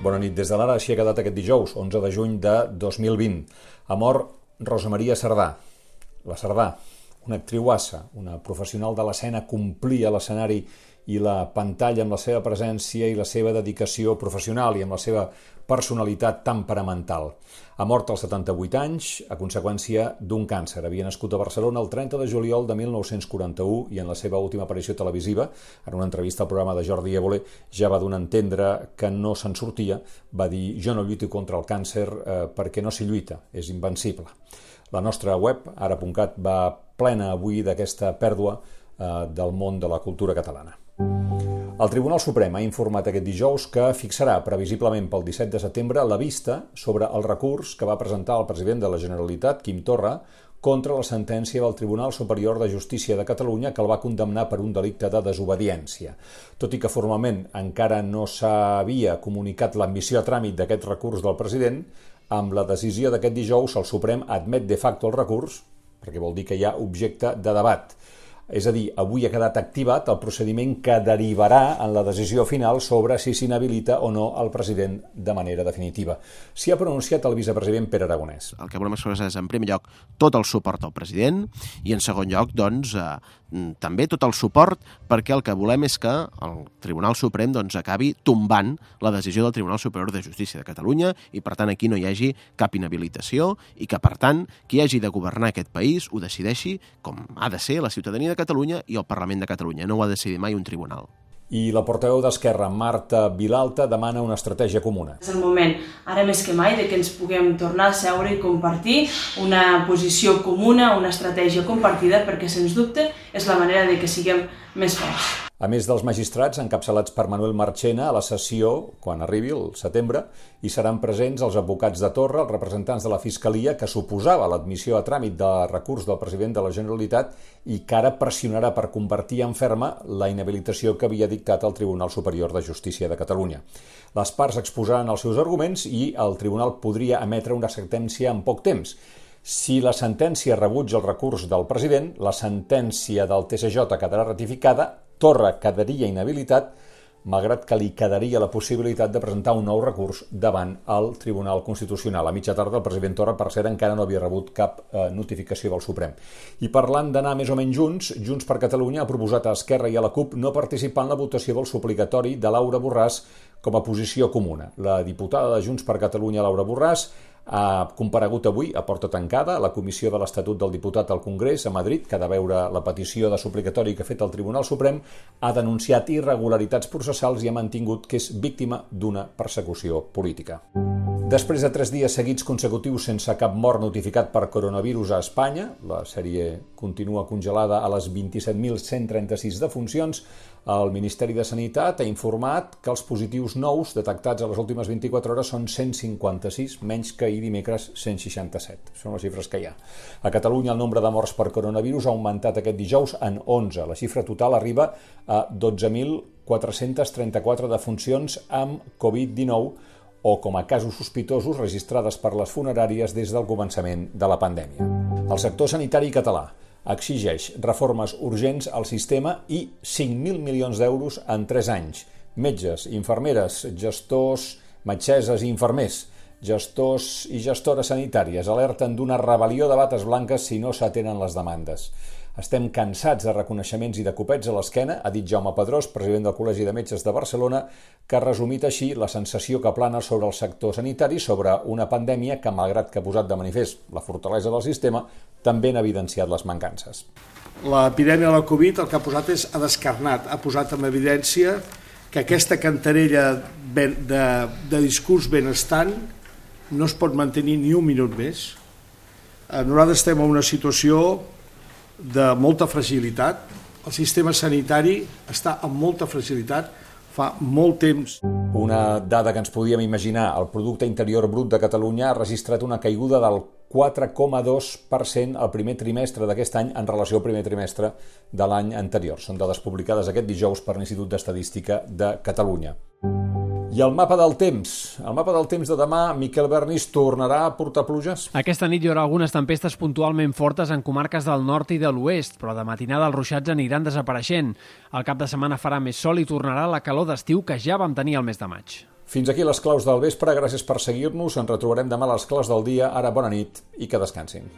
Bona nit. Des de l'ara així ha quedat aquest dijous, 11 de juny de 2020. Ha mort Rosa Maria Sardà. La Sardà, una actriuassa, una professional de l'escena, complia l'escenari i la pantalla amb la seva presència i la seva dedicació professional i amb la seva personalitat temperamental. Ha mort als 78 anys a conseqüència d'un càncer. Havia nascut a Barcelona el 30 de juliol de 1941 i en la seva última aparició televisiva, en una entrevista al programa de Jordi Évole, ja va donar a entendre que no se'n sortia. Va dir, jo no lluito contra el càncer eh, perquè no s'hi lluita, és invencible. La nostra web, ara.cat, va plena avui d'aquesta pèrdua eh, del món de la cultura catalana. El Tribunal Suprem ha informat aquest dijous que fixarà previsiblement pel 17 de setembre la vista sobre el recurs que va presentar el president de la Generalitat, Quim Torra, contra la sentència del Tribunal Superior de Justícia de Catalunya que el va condemnar per un delicte de desobediència. Tot i que formalment encara no s'havia comunicat l'ambició a tràmit d'aquest recurs del president, amb la decisió d'aquest dijous el Suprem admet de facto el recurs, perquè vol dir que hi ha objecte de debat. És a dir, avui ha quedat activat el procediment que derivarà en la decisió final sobre si s'inhabilita o no el president de manera definitiva. S'hi ha pronunciat el vicepresident Pere Aragonès. El que volem expressar és, en primer lloc, tot el suport al president i, en segon lloc, doncs, eh, també tot el suport perquè el que volem és que el Tribunal Suprem doncs, acabi tombant la decisió del Tribunal Superior de Justícia de Catalunya i, per tant, aquí no hi hagi cap inhabilitació i que, per tant, qui hagi de governar aquest país ho decideixi com ha de ser la ciutadania de Catalunya i el Parlament de Catalunya. No ho ha de decidir mai un tribunal. I la portaveu d'Esquerra, Marta Vilalta, demana una estratègia comuna. És el moment, ara més que mai, de que ens puguem tornar a seure i compartir una posició comuna, una estratègia compartida, perquè, sens dubte, és la manera de que siguem més forts. A més dels magistrats encapçalats per Manuel Marchena a la sessió, quan arribi el setembre, hi seran presents els advocats de Torre, els representants de la Fiscalia, que suposava l'admissió a tràmit de recurs del president de la Generalitat i que ara pressionarà per convertir en ferma la inhabilitació que havia dictat el Tribunal Superior de Justícia de Catalunya. Les parts exposaran els seus arguments i el Tribunal podria emetre una sentència en poc temps. Si la sentència rebutja el recurs del president, la sentència del TSJ quedarà ratificada Torra quedaria inhabilitat, malgrat que li quedaria la possibilitat de presentar un nou recurs davant el Tribunal Constitucional. A mitja tarda el president Torra, per cert, encara no havia rebut cap eh, notificació del Suprem. I parlant d'anar més o menys junts, Junts per Catalunya ha proposat a Esquerra i a la CUP no participar en la votació del suplicatori de Laura Borràs com a posició comuna. La diputada de Junts per Catalunya, Laura Borràs, ha comparegut avui a porta tancada la Comissió de l'Estatut del Diputat al Congrés a Madrid, que ha de veure la petició de suplicatori que ha fet el Tribunal Suprem, ha denunciat irregularitats processals i ha mantingut que és víctima d'una persecució política. Després de tres dies seguits consecutius sense cap mort notificat per coronavirus a Espanya, la sèrie continua congelada a les 27.136 defuncions, el Ministeri de Sanitat ha informat que els positius nous detectats a les últimes 24 hores són 156, menys que ahir dimecres 167. Són les xifres que hi ha. A Catalunya el nombre de morts per coronavirus ha augmentat aquest dijous en 11. La xifra total arriba a 12.434 defuncions amb Covid-19 o com a casos sospitosos registrades per les funeràries des del començament de la pandèmia. El sector sanitari català exigeix reformes urgents al sistema i 5.000 milions d'euros en 3 anys. Metges, infermeres, gestors, metgesses i infermers, gestors i gestores sanitàries alerten d'una rebel·lió de bates blanques si no s'atenen les demandes. Estem cansats de reconeixements i de copets a l'esquena, ha dit Jaume Pedrós, president del Col·legi de Metges de Barcelona, que ha resumit així la sensació que plana sobre el sector sanitari sobre una pandèmia que, malgrat que ha posat de manifest la fortalesa del sistema, també han evidenciat les mancances. L'epidèmia de la Covid el que ha posat és, ha descarnat, ha posat en evidència que aquesta cantarella de, de discurs benestant no es pot mantenir ni un minut més. Eh, nosaltres estem en una situació de molta fragilitat. El sistema sanitari està amb molta fragilitat fa molt temps. Una dada que ens podíem imaginar, el producte interior brut de Catalunya ha registrat una caiguda del 4,2% al primer trimestre d'aquest any en relació al primer trimestre de l'any anterior. Són dades publicades aquest dijous per l'Institut d'Estadística de Catalunya. I el mapa del temps. El mapa del temps de demà, Miquel Bernís tornarà a portar pluges? Aquesta nit hi haurà algunes tempestes puntualment fortes en comarques del nord i de l'oest, però de matinada els ruixats aniran desapareixent. El cap de setmana farà més sol i tornarà la calor d'estiu que ja vam tenir el mes de maig. Fins aquí les claus del vespre, gràcies per seguir-nos, ens retrobarem demà a les claus del dia, ara bona nit i que descansin.